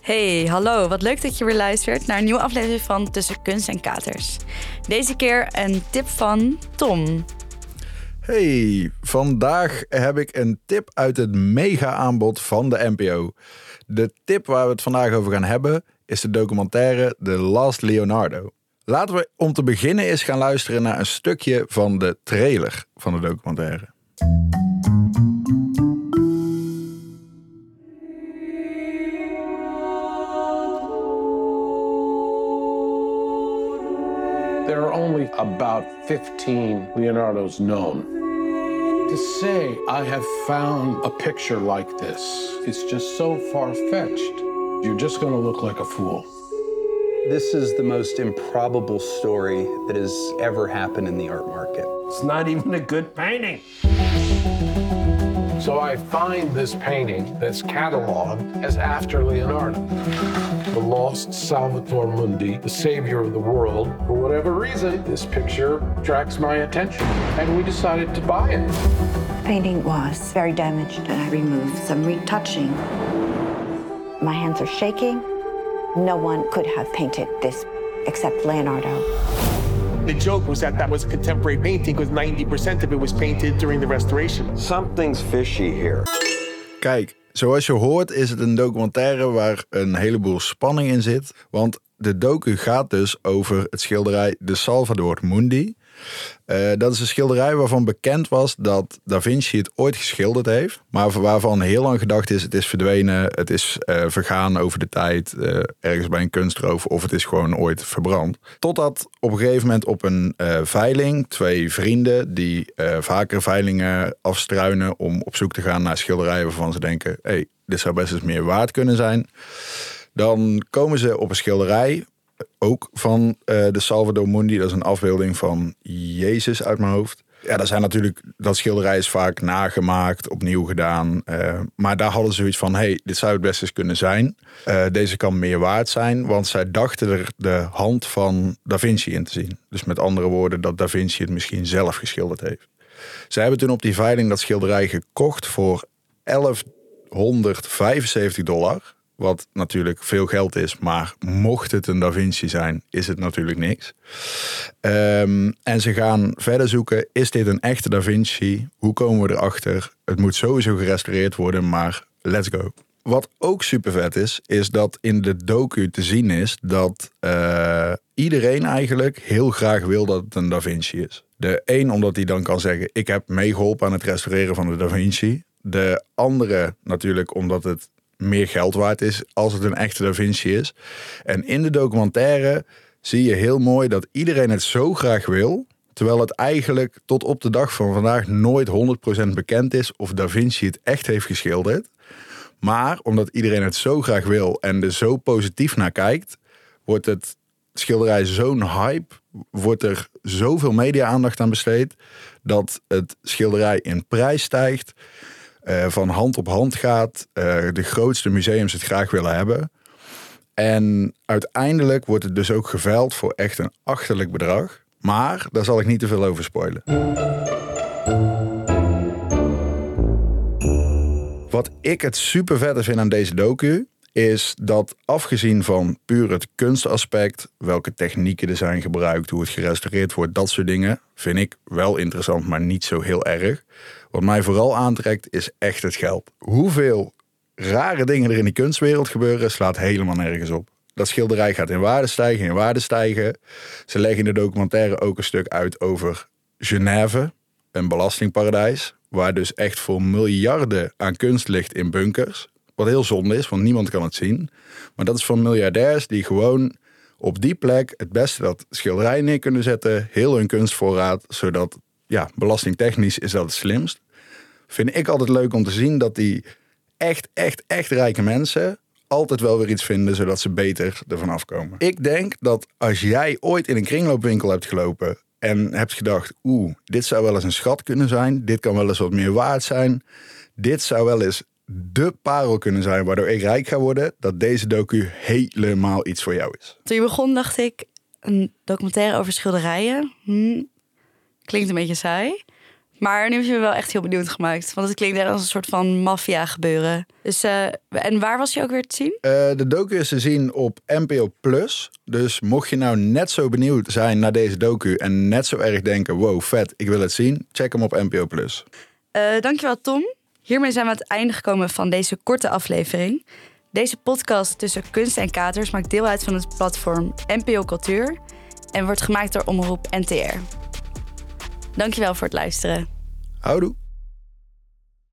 Hey, hallo. Wat leuk dat je weer luistert naar een nieuwe aflevering van Tussen Kunst en Katers. Deze keer een tip van Tom. Hey, vandaag heb ik een tip uit het mega-aanbod van de NPO. De tip waar we het vandaag over gaan hebben is de documentaire The Last Leonardo. Laten we om te beginnen eens gaan luisteren naar een stukje van de trailer van de documentaire. There are only about 15 Leonardos known. To say I have found a picture like this is just so far fetched. You're just going to look like a fool. This is the most improbable story that has ever happened in the art market. It's not even a good painting. So I find this painting that's cataloged as after Leonardo. The lost Salvator Mundi, the savior of the world. For whatever reason, this picture attracts my attention, and we decided to buy it. painting was very damaged and I removed some retouching. My hands are shaking. No one could have painted this except Leonardo. The joke was that that was a contemporary painting because 90% of it was painted during the restoration. Something's fishy here. Kijk, zoals je hoort is het een documentaire waar een heleboel spanning in zit. Want de docu gaat dus over het schilderij De Salvador Mundi. Eh, dat is een schilderij waarvan bekend was dat Da Vinci het ooit geschilderd heeft. Maar waarvan heel lang gedacht is, het is verdwenen, het is eh, vergaan over de tijd, eh, ergens bij een kunstroof of het is gewoon ooit verbrand. Totdat op een gegeven moment op een veiling twee vrienden die vaker veilingen afstruinen om op zoek te gaan naar schilderijen waarvan ze denken, hé, hey, dit zou best eens meer waard kunnen zijn. Dan komen ze op een schilderij, ook van eh, de Salvador Mundi. Dat is een afbeelding van Jezus uit mijn hoofd. Ja, dat zijn natuurlijk, dat schilderij is vaak nagemaakt, opnieuw gedaan. eh, maar daar hadden ze zoiets van, hey, dit zou het best eens kunnen zijn. Eh, deze kan meer waard zijn, want zij dachten er de hand van Da Vinci in te zien. Dus met andere woorden, dat Da Vinci het misschien zelf geschilderd heeft. Zij hebben toen op die veiling dat schilderij gekocht voor 1175 dollar. Wat natuurlijk veel geld is, maar mocht het een Da Vinci zijn, is het natuurlijk niks. Ehm, en ze gaan verder zoeken, is dit een echte Da Vinci? Hoe komen we erachter? Het moet sowieso gerestaureerd worden, maar let's go. Wat ook super vet is, is dat in de docu te zien is dat eh, iedereen eigenlijk heel graag wil dat het een Da Vinci is. De een omdat hij dan kan zeggen, ik heb meegeholpen aan het restaureren van de Da Vinci. De andere natuurlijk omdat het meer geld waard is als het een echte Da Vinci is. En in de documentaire zie je heel mooi dat iedereen het zo graag wil, terwijl het eigenlijk tot op de dag van vandaag nooit 100% bekend is of Da Vinci het echt heeft geschilderd. Maar omdat iedereen het zo graag wil en er zo positief naar kijkt, wordt het schilderij zo'n hype, wordt er zoveel media-aandacht aan besteed, dat het schilderij in prijs stijgt, eh, van hand op hand gaat, eh, de grootste museums het graag willen hebben. En uiteindelijk wordt het dus ook geveild voor echt een achterlijk bedrag. Maar daar zal ik niet te veel over spoilen. Wat ik het super vette vind aan deze docu is dat afgezien van puur het kunstaspect, welke technieken er zijn gebruikt, hoe het gerestaureerd wordt, dat soort dingen, vind ik wel interessant, maar niet zo heel erg. Wat mij vooral aantrekt is echt het geld. Hoeveel rare dingen er in die kunstwereld gebeuren, slaat helemaal nergens op. Dat schilderij gaat in waarde stijgen, in waarde stijgen. Ze leggen in de documentaire ook een stuk uit over Genève, een belastingparadijs, waar dus echt voor miljarden aan kunst ligt in bunkers. Wat heel zonde is, want niemand kan het zien. Maar dat is van miljardairs die gewoon op die plek het beste dat schilderij neer kunnen zetten. Heel hun kunstvoorraad, zodat, ja, belastingtechnisch is dat het slimst. Vind ik altijd leuk om te zien dat die echt, echt, echt rijke mensen altijd wel weer iets vinden, zodat ze beter ervan afkomen. Ik denk dat als jij ooit in een kringloopwinkel hebt gelopen en hebt gedacht, oeh, dit zou wel eens een schat kunnen zijn, dit kan wel eens wat meer waard zijn, dit zou wel eens de parel kunnen zijn waardoor ik rijk ga worden, dat deze docu helemaal iets voor jou is. Toen je begon dacht ik, een documentaire over schilderijen. Hm, klinkt een beetje saai. Maar nu heb je me wel echt heel benieuwd gemaakt. Want het klinkt echt als een soort van maffia gebeuren. Dus, eh, en waar was je ook weer te zien? Eh, de docu is te zien op NPO Plus. Dus mocht je nou net zo benieuwd zijn naar deze docu en net zo erg denken: wow, vet, ik wil het zien, check hem op NPO Plus. Uh, dankjewel, Tom. Hiermee zijn we aan het einde gekomen van deze korte aflevering. Deze podcast tussen kunst en katers maakt deel uit van het platform NPO Cultuur en wordt gemaakt door Omroep NTR. Dankjewel voor het luisteren. Houdoe.